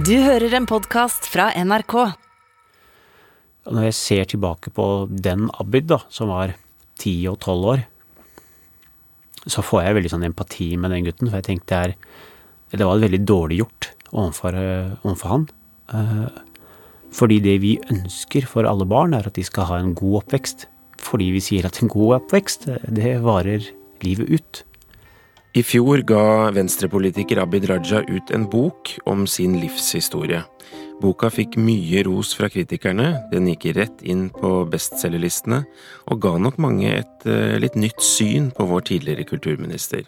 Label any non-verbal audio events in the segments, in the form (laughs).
Du hører en podkast fra NRK. Når jeg ser tilbake på den Abid, da, som var ti og tolv år, så får jeg veldig sånn empati med den gutten, for jeg tenkte det, er, det var veldig dårlig gjort overfor, eh, overfor han. Eh, fordi det vi ønsker for alle barn, er at de skal ha en god oppvekst. Fordi vi sier at en god oppvekst, det varer livet ut. I fjor ga venstrepolitiker Abid Raja ut en bok om sin livshistorie. Boka fikk mye ros fra kritikerne, den gikk rett inn på bestselgerlistene, og ga nok mange et uh, litt nytt syn på vår tidligere kulturminister.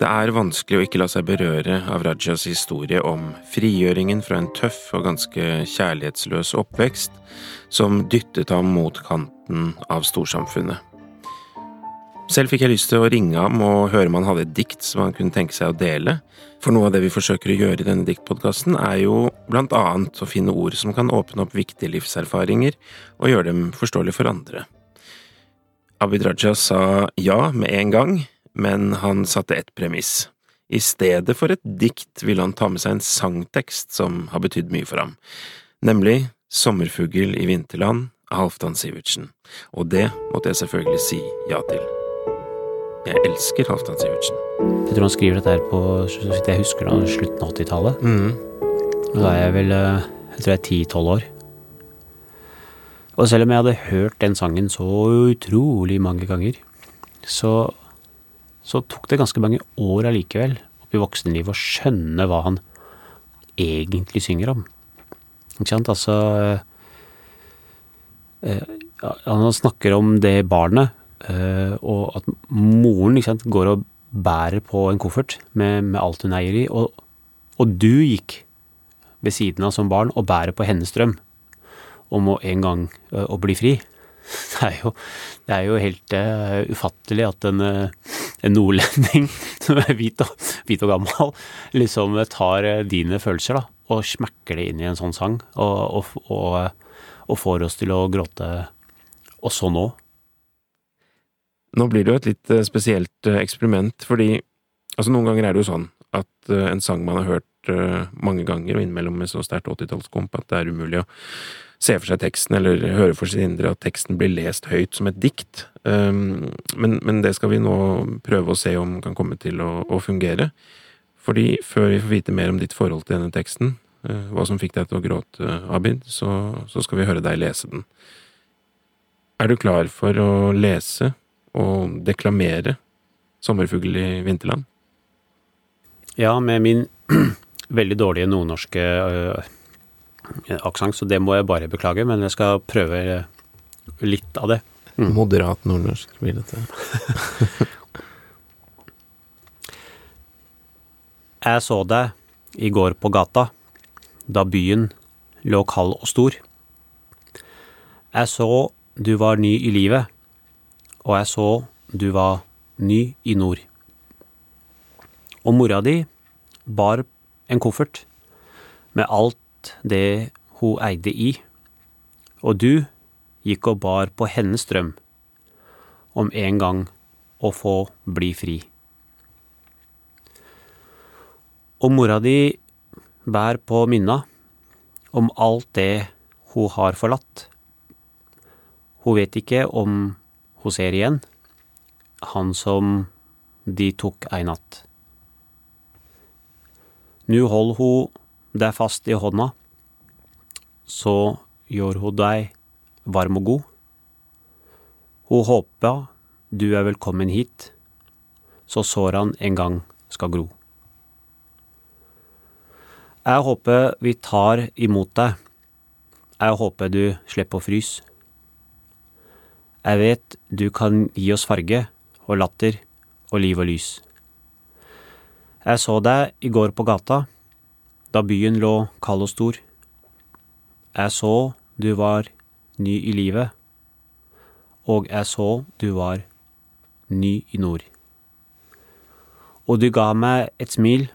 Det er vanskelig å ikke la seg berøre av Rajas historie om frigjøringen fra en tøff og ganske kjærlighetsløs oppvekst, som dyttet ham mot kanten av storsamfunnet. Selv fikk jeg lyst til å ringe ham og høre om han hadde et dikt som han kunne tenke seg å dele, for noe av det vi forsøker å gjøre i denne diktpodkasten, er jo blant annet å finne ord som kan åpne opp viktige livserfaringer og gjøre dem forståelige for andre. Abid Raja sa ja med en gang, men han satte ett premiss. I stedet for et dikt ville han ta med seg en sangtekst som har betydd mye for ham, nemlig Sommerfugl i vinterland av Halvdan Sivertsen, og det måtte jeg selvfølgelig si ja til. Jeg elsker Halvdan Sivertsen. Jeg tror han skriver dette her på jeg husker da, slutten av 80-tallet. Mm. Da er jeg vel eh, jeg tror jeg er ti-tolv år. Og selv om jeg hadde hørt den sangen så utrolig mange ganger, så, så tok det ganske mange år allikevel opp i voksenlivet å skjønne hva han egentlig synger om. Ikke sant? Altså øh, øh, Han snakker om det barnet og at moren sant, går og bærer på en koffert med, med alt hun eier i, og, og, du gikk ved siden av som barn og bærer på hennes drøm om å en gang uh, å bli fri. (laughs) Det er jo, det er jo helt uh, ufattelig at en, en nordlending (laughs) som er hvit og, hvit og gammel, liksom tar dine følelser da, og smekker det inn i en sånn sang, og, og, og får oss til å gråte også nå. Nå blir det jo et litt eh, spesielt eh, eksperiment, fordi altså noen ganger er det jo sånn at eh, en sang man har hørt mange ganger, og innimellom med så sterkt 80-tallskomp at det er umulig å se for seg teksten eller høre for sitt indre at teksten blir lest høyt som et dikt. Um, men, men det skal vi nå prøve å se om kan komme til å, å fungere. Fordi før vi får vite mer om ditt forhold til denne teksten, hva som fikk deg til å gråte, Abid, så, så skal vi høre deg lese den. Er du klar for å lese å deklamere 'Sommerfugl i vinterland'? Ja, med min (clears throat) veldig dårlige nordnorske uh, aksent, så det må jeg bare beklage, men jeg skal prøve litt av det. Mm. Moderat nordnorsk blir dette. (laughs) jeg så deg i går på gata, da byen lå kald og stor. Jeg så du var ny i livet og jeg så du var ny i nord. Og mora di bar en koffert med alt det hun eide i, og du gikk og bar på hennes drøm om en gang å få bli fri. Og mora di bær på minna om alt det hun har forlatt. Hun vet ikke om hun ser igjen han som de tok ei natt. Nu hold hun deg fast i hånda, så gjør hun deg varm og god. Hun håper du er velkommen hit, så sårene en gang skal gro. Jeg håper vi tar imot deg, jeg håper du slipper å fryse. Jeg vet du kan gi oss farge og latter og liv og lys. Jeg så deg i går på gata, da byen lå kald og stor. Jeg så du var ny i livet, og jeg så du var ny i nord. Og du ga meg et smil,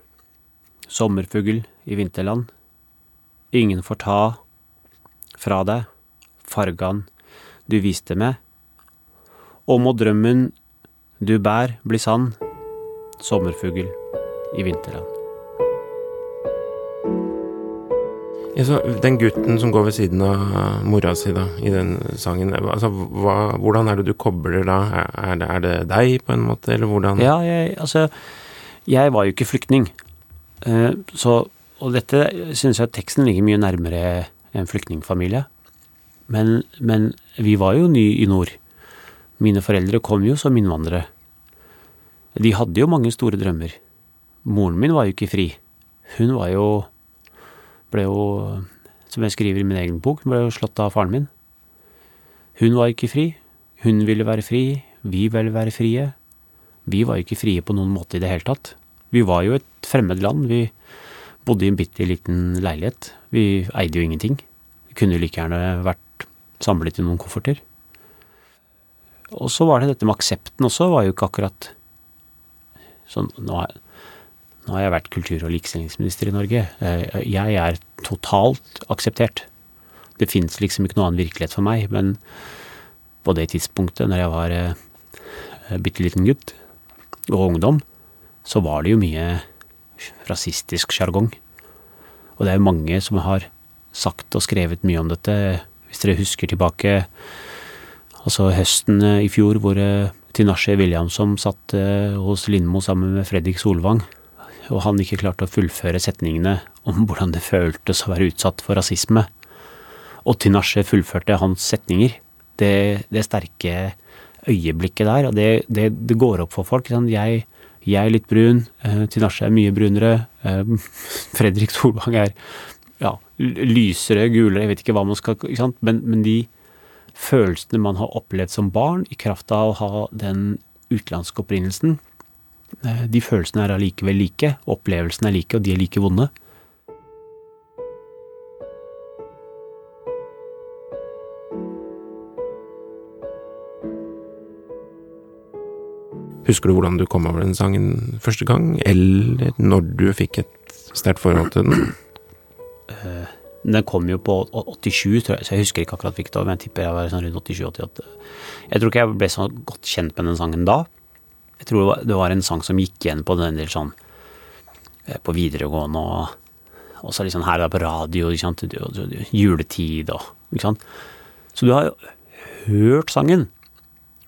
sommerfugl i vinterland. Ingen får ta fra deg fargene du viste meg og må drømmen du bær bli sann, sommerfugl i vinterland. Ja, den gutten som går ved siden av mora si da, i den sangen, altså, hva, hvordan er det du kobler da? Er det, er det, deg, på en måte, eller hvordan Ja, jeg, altså Jeg var jo ikke flyktning. Eh, så, og dette syns jeg teksten ligger mye nærmere en flyktningfamilie. Men, men vi var jo ny i nord. Mine foreldre kom jo som innvandrere. De hadde jo mange store drømmer. Moren min var jo ikke fri. Hun var jo ble jo, som jeg skriver i min egen bok, ble jo slått av faren min. Hun var ikke fri. Hun ville være fri. Vi ville være frie. Vi var jo ikke frie på noen måte i det hele tatt. Vi var jo et fremmed land. Vi bodde i en bitte liten leilighet. Vi eide jo ingenting. Vi kunne like gjerne vært samlet i noen kofferter. Og så var det dette med aksepten også, var jo ikke akkurat sånn Nå nå har jeg vært kultur- og likestillingsminister i Norge. Eh, jeg er totalt akseptert. Det fins liksom ikke noen annen virkelighet for meg, men på det tidspunktet, når jeg var eh, bitte liten gutt og ungdom, så var det jo mye rasistisk sjargong. Og det er jo mange som har sagt og skrevet mye om dette. Hvis dere husker tilbake altså høsten eh, i fjor, hvor Tinashe Williamson satt hos Lindmo sammen med Fredrik Solvang og han ikke klarte å fullføre setningene om hvordan det føltes å være utsatt for rasisme. Og Tinashe fullførte hans setninger. Det, det sterke øyeblikket der, og det, det, det går opp for folk. Jeg, jeg, er litt brun, eh, Tinashe er mye brunere, eh, (laughs) Fredrik Solvang er ja, lysere, gulere, jeg vet ikke hva man skal? Men, men de følelsene man har opplevd som barn, i kraft av å ha den utenlandske opprinnelsen, Eh, de følelsene er allikevel like, opplevelsene er like, og de er like vonde. Husker du hvordan du kom over den sangen første gang, eller når du fikk et sterkt forhold til den? Uh, den kom jo på 87, tror jeg, så jeg husker ikke akkurat hvilket år, men jeg tipper jeg var sånn rundt 87-88. Jeg tror ikke jeg ble så godt kjent med den sangen da, jeg tror det var en sang som gikk igjen på en del sånn eh, på videregående og også liksom her da på radio, ikke sant? juletid og ikke sant. Så du har jo hørt sangen,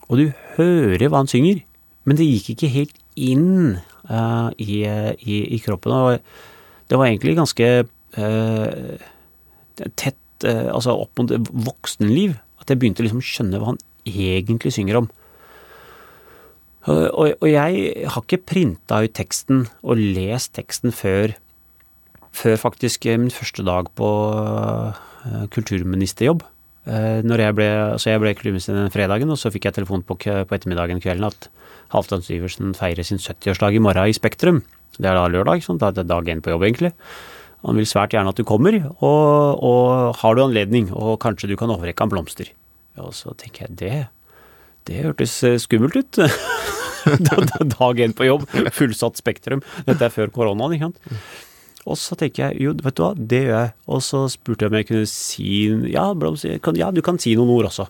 og du hører hva han synger, men det gikk ikke helt inn uh, i, i, i, kroppen. Og det var egentlig ganske uh, tett uh, altså opp mot voksenliv at jeg begynte liksom å skjønne hva han egentlig synger om. Og, og jeg har ikke printa ut teksten og lest teksten før, før faktisk min første dag på kulturministerjobb. Når jeg ble, altså jeg ble kulturminister den fredagen, og så fikk jeg telefon på, på ettermiddagen kvelden at Halvdan Syversen feirer sin 70-årsdag i morgen i Spektrum. Det er da lørdag, sånn, det er dag én på jobb, egentlig. Han vil svært gjerne at du kommer, og, og har du anledning, og kanskje du kan overrekke ham blomster. Og så tenker jeg det, det hørtes skummelt ut. (laughs) Dag én på jobb, fullsatt Spektrum. Dette er før koronaen, ikke sant. Og så tenker jeg jo, vet du hva, det gjør jeg. Og så spurte jeg om jeg kunne si ja, ja, du kan si noen ord også.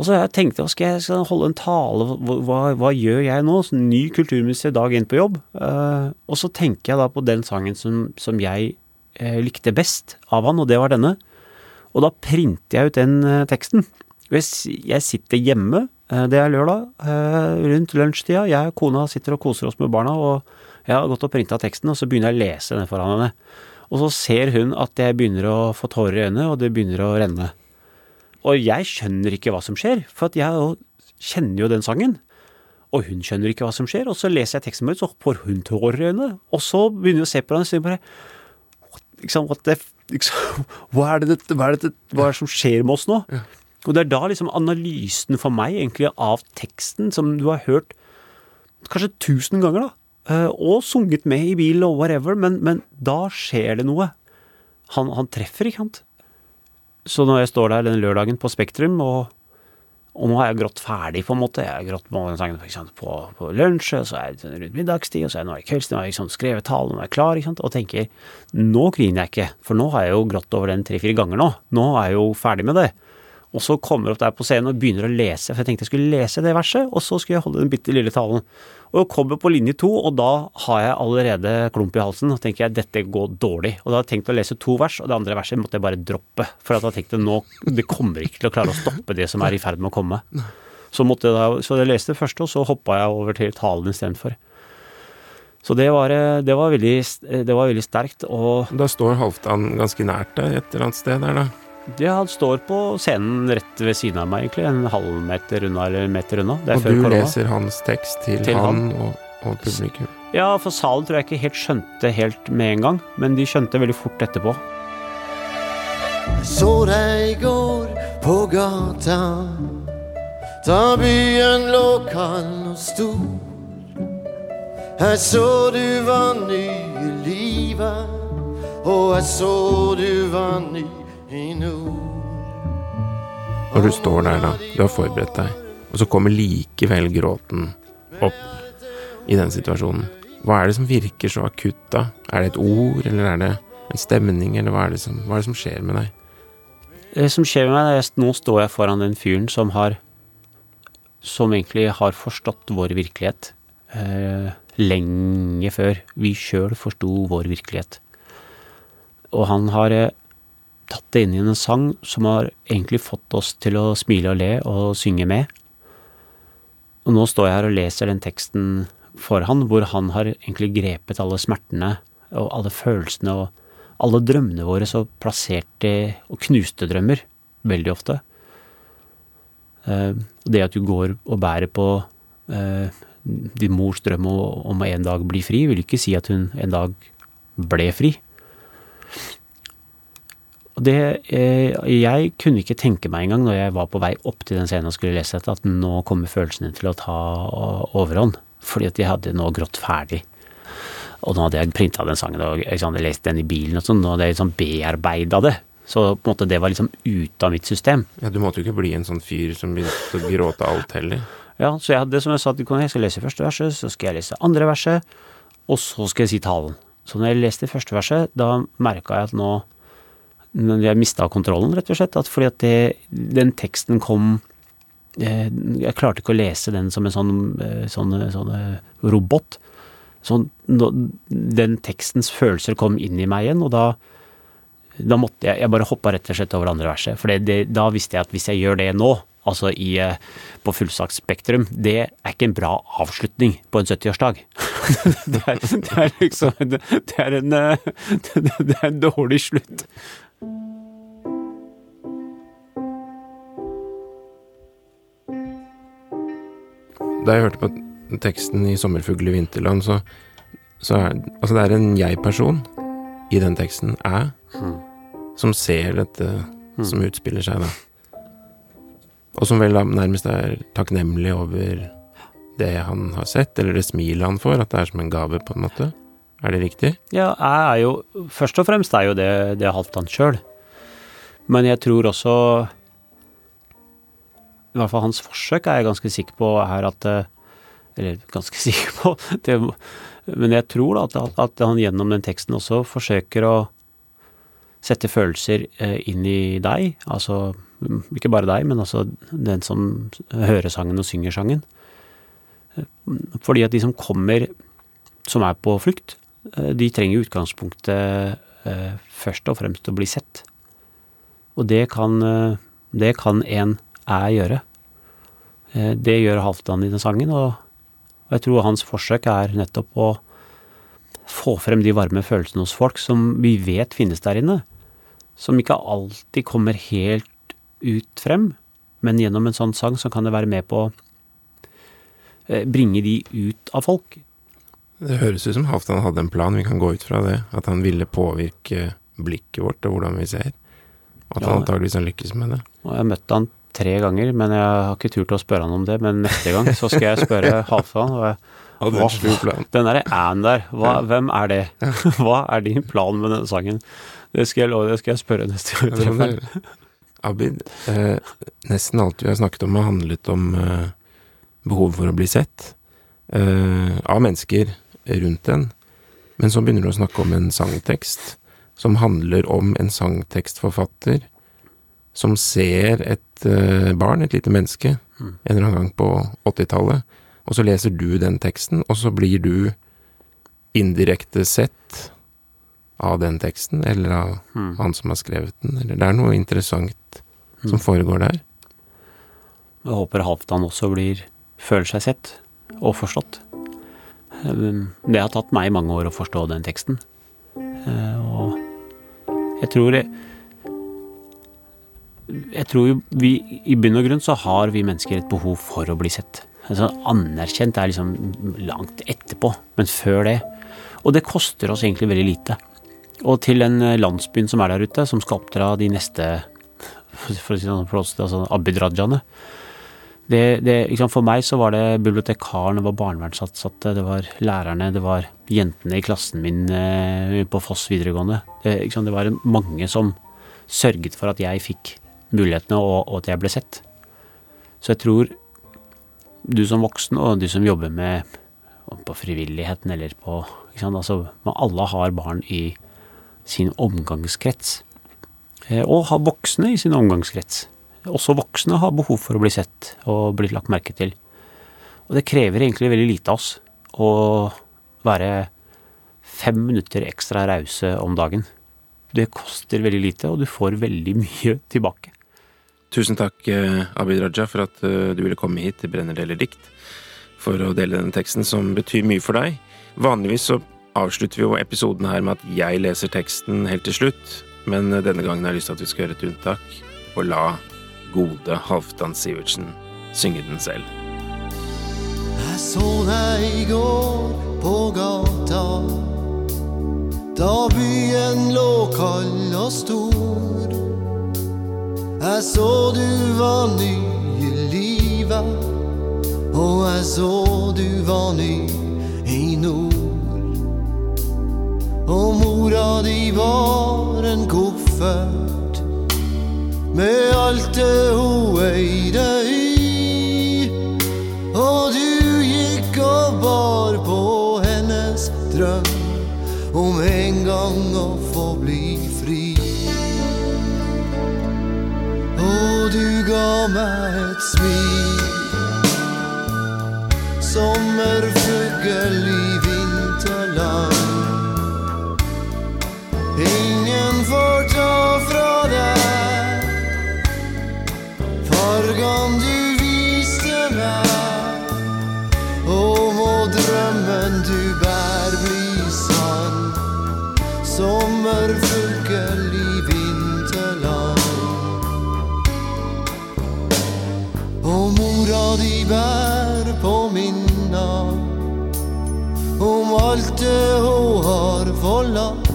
Og så jeg tenkte jeg, skal jeg skal holde en tale, hva, hva gjør jeg nå? Så ny kulturminister dag inn på jobb. Uh, og så tenker jeg da på den sangen som, som jeg uh, likte best av han, og det var denne. Og da printer jeg ut den uh, teksten. Jeg, jeg sitter hjemme det er lørdag, rundt lunsjtida. Jeg og kona sitter og koser oss med barna, og jeg har gått og printa teksten, og så begynner jeg å lese den foran henne. Og så ser hun at jeg begynner å få tårer i øynene, og det begynner å renne. Og jeg skjønner ikke hva som skjer, for jeg kjenner jo den sangen. Og hun skjønner ikke hva som skjer, og så leser jeg teksten min, så får hun tårer i øynene. Og så begynner jeg å se på den og sier bare liksom, what the, liksom, (laughs) hva, er det, hva, er det, hva er det som skjer med oss nå? Ja. Og det er da liksom analysen for meg egentlig av teksten, som du har hørt kanskje tusen ganger, da, eh, og sunget med i bil og whatever, men, men da skjer det noe. Han, han, treffer, ikke sant? Så når jeg står der den lørdagen på Spektrum, og, og nå har jeg grått ferdig, på en måte. Jeg har grått med sangen på, på lunsj, og så er det rundt middagstid, og så er det nå i kveldstid, nå har jeg liksom skrevet talen, nå er jeg klar, sant, og tenker nå griner jeg ikke, for nå har jeg jo grått over den tre-fire ganger nå. Nå er jeg jo ferdig med det. Og så kommer jeg opp der på scenen og begynner å lese, for jeg tenkte jeg skulle lese det verset, og så skulle jeg holde den bitte lille talen. Og jeg kommer på linje to, og da har jeg allerede klump i halsen, og tenker jeg dette går dårlig. Og da har jeg tenkt å lese to vers, og det andre verset måtte jeg bare droppe. For jeg tenkte nå, det kommer ikke til å klare å stoppe det som er i ferd med å komme. Så, måtte jeg da, så jeg leste det første, og så hoppa jeg over til talen istedenfor. Så det var, det, var veldig, det var veldig sterkt. Og Da står Halvdan ganske nært deg et eller annet sted der, da? Det, han står på scenen rett ved siden av meg, egentlig. En halvmeter unna eller en meter unna. Det er Og før du korona. leser hans tekst til, Til han og, og publikum. Ja, for salen tror jeg ikke helt skjønte helt med en gang, men de skjønte veldig fort etterpå. Så deg i går på gata Da byen lå kald og stor Jeg så du var ny i livet Og jeg så du var ny Når du står der, da, du har forberedt deg, og så kommer likevel gråten opp i den situasjonen. Hva er det som virker så akutt da? Er det et ord, eller er det en stemning, eller hva er det som, er det som skjer med deg? Det som skjer med meg, er at nå står jeg foran den fyren som har Som egentlig har forstått vår virkelighet. Eh, lenge før vi sjøl forsto vår virkelighet. Og han har eh, tatt det inn i en sang som har egentlig fått oss til å smile og le og synge med. Og nå står jeg her og leser den teksten for han, hvor han har egentlig grepet alle smertene og alle følelsene og alle drømmene våre så plasserte og knuste drømmer, veldig ofte. Eh, Det at du går og bærer på eh, din mors drøm om å en dag bli fri, vil ikke si at hun en dag ble fri. Og det, eh, jeg kunne ikke tenke meg engang når jeg var på vei opp til den scenen og skulle lese dette, at nå kommer følelsene til å ta overhånd. Fordi at jeg hadde nå grått ferdig. Og nå hadde jeg printa den sangen og liksom, lest den i bilen og sånn, Nå hadde jeg liksom bearbeida det. Så på en måte det var liksom ute av mitt system. Ja, Du måtte jo ikke bli en sånn fyr som begynte å gråte alt heller. Ja, så jeg hadde som jeg sa til kona, jeg skal lese første verset, så skal jeg lese andre verset, og så skal jeg si talen. Så når jeg leste første verset, da merka jeg at nå når Jeg mista kontrollen, rett og slett. At fordi at det, den teksten kom jeg, Jeg klarte ikke å lese den som en sånn, eh, sånn, sånn eh, robot. Så den tekstens følelser kom inn i meg igjen, og da da måtte jeg, jeg bare hoppa rett og slett over det andre verset. For da visste jeg at hvis jeg gjør det nå, altså i, på fullsagt spektrum, det er ikke en bra avslutning på en 70-årsdag. (laughs) det, det er liksom Det, er en eh, (laughs) det er en dårlig slutt. Da jeg hørte på teksten i 'Sommerfugl i vinterland', så, så er Altså, det er en jeg-person i den teksten, jeg, som ser dette som utspiller seg, da. Og som vel da nærmest er takknemlig over det han har sett, eller det smilet han får, at det er som en gave, på en måte. Er det riktig? Ja, jeg er jo Først og fremst er jo det, det Halvdan sjøl. Men jeg tror også I hvert fall hans forsøk er jeg ganske sikker på er at eh, Eller ganske (laughs) sikker på det, Men jeg tror da at, at han gjennom den teksten også forsøker å sette følelser eh, inn i deg. Altså ikke bare deg, men også den som hører sangen og synger sangen. Eh, Fordi at de som kommer som er på flukt, de trenger i utgangspunktet først og fremst å bli sett. Og det kan, det kan en æ gjøre. Eh, Det gjør Halvdan i den sangen, og, og jeg tror hans forsøk er nettopp å få frem de varme følelsene hos folk som vi vet finnes der inne. Som ikke alltid kommer helt ut frem, men gjennom en sånn sang så kan det være med på å eh, bringe de ut av folk. Det høres ut som Halvdan hadde en plan, vi kan gå ut fra det. At han ville påvirke blikket vårt og hvordan vi ser. At Ja. han antageligvis har lykkes med det. Og jeg møtte han tre ganger, men jeg har ikke turt å spørre han om det. Men neste gang så skal jeg spørre (laughs) Halvdan. og jeg- Hva-. Den derre æ-en der, hva, hvem er det? (laughs) Hva er din plan med denne sangen? Det skal jeg love, det skal jeg spørre neste gang. Ja, men, han. Abid, eh, nesten alt vi har snakket om har handlet om eh, behov for å bli sett eh, av mennesker rundt en. Men så begynner du å snakke om en sangtekst som handler om en sangtekstforfatter som ser et eh, barn, et lite menneske, en eller annen gang på 80-tallet, og så leser du den teksten, og så blir du indirekte sett av den teksten, eller av han som har skrevet den, eller det er noe interessant som foregår der. Jeg håper Halvdan også blir, føler seg sett og forstått. Um, Det har tatt meg mange år å forstå den teksten. Eh, Og jeg tror jeg, jeg tror jo vi I bunn og grunn så har vi mennesker et behov for å bli sett. Altså, anerkjent er liksom langt etterpå, men før det. Og det koster oss egentlig veldig lite. Og til den landsbyen som er der ute, som skal oppdra de neste for å si sånn, altså Abid Rajaene. Det, det, liksom for meg så var det bibliotekaren, det var barnevernsansatte, det var lærerne, det var jentene i klassen min eh, på Foss videregående. Det, liksom, det var mange som sørget for at jeg fikk mulighetene, og, og at jeg ble sett. Så jeg tror du som voksen, og du som jobber med på frivilligheten eller på altså, Alle har barn i sin omgangskrets. Eh, Og har voksne i sin omgangskrets. Også voksne har behov for å bli sett og blitt lagt merke til. Og det krever egentlig veldig lite av oss å være fem minutter ekstra rause om dagen. Det koster veldig lite, og du får veldig mye tilbake. Tusen takk, eh, Abid Raja, for at eh, du ville komme hit til Brenner deler dikt for å dele denne teksten som betyr mye for deg. Vanligvis så avslutter vi jo episoden her med at jeg leser teksten helt til slutt, men eh, denne gangen har jeg lyst til at vi skal gjøre et unntak og la gode Halvdan Sivertsen synge den selv. Jeg så deg i går på gata Da byen lå kald og stor Jeg så du var ny i livet Og jeg så du var ny i nord. Og mora di var en koffert Med alt det hun eide i. Og du gikk og bar på hennes drøm om en gang å få bli meg et smil, sommerfugl i vinterland. Ingen får ta fra deg fargene du viste meg. Og må drømmen du bær bli sann. Sommerfugl mora di bær på minna om alt det hun har forlatt.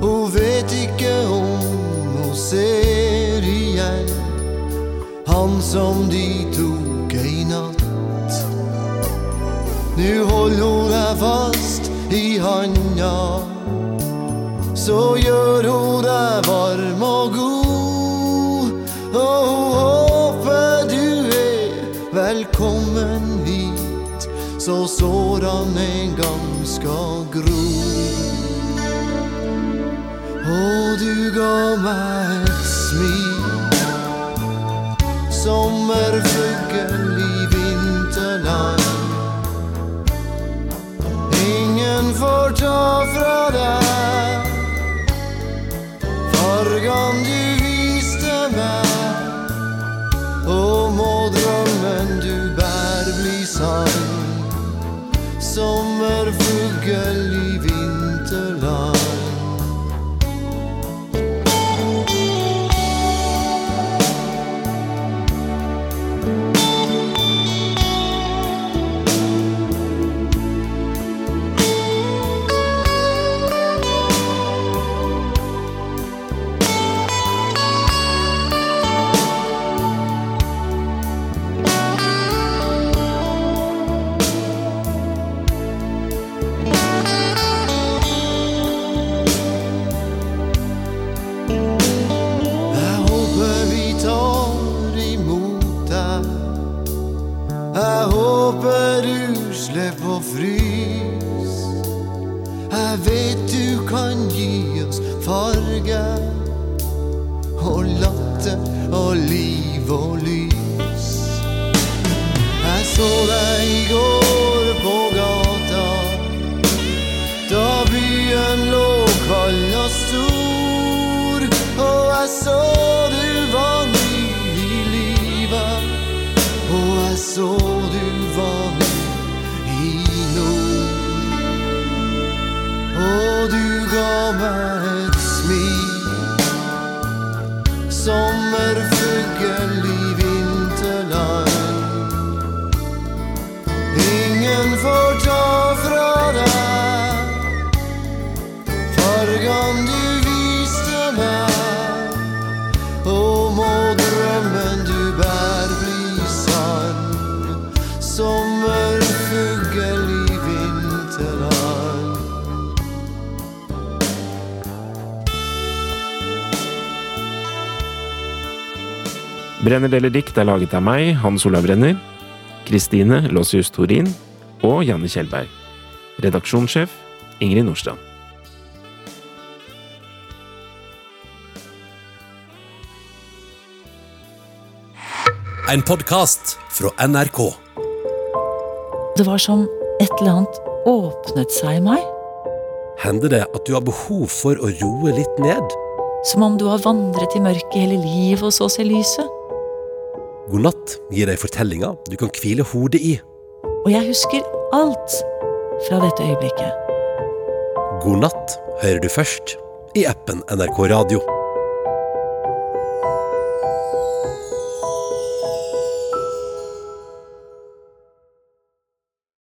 Hun vet ikke om hun ser igjen han som de tok ei natt. Nå holder hun deg fast i handa, så gjør hun deg varm og god. Velkommen hit, så sårene en gang skal gro. Og du ga meg et smil Sommerfugl i vinterland Ingen får ta fra deg Fargene du viste meg Og må drømmen du bærer, bli sann Sommerfugl håper du slipper å frys. Jeg vet du kan gi oss farge og latter og liv og lys. Jeg så deg i går på gata, da byen lå kald og stor. Og jeg så du var ny i livet, og jeg så du du ga meg Brenner deler dikt er laget av meg, Hans Olav Brenner, Kristine Lossius Torin og Janne Kjellberg. Redaksjonssjef Ingrid Nordstrand. En podkast fra NRK. Det var som et eller annet åpnet seg i meg. Hender det at du har behov for å roe litt ned? Som om du har vandret i mørket hele livet og så ser lyset. God natt gir deg fortellinger du kan hvile hodet i. Og jeg husker alt fra dette øyeblikket. God natt hører du først i appen NRK Radio.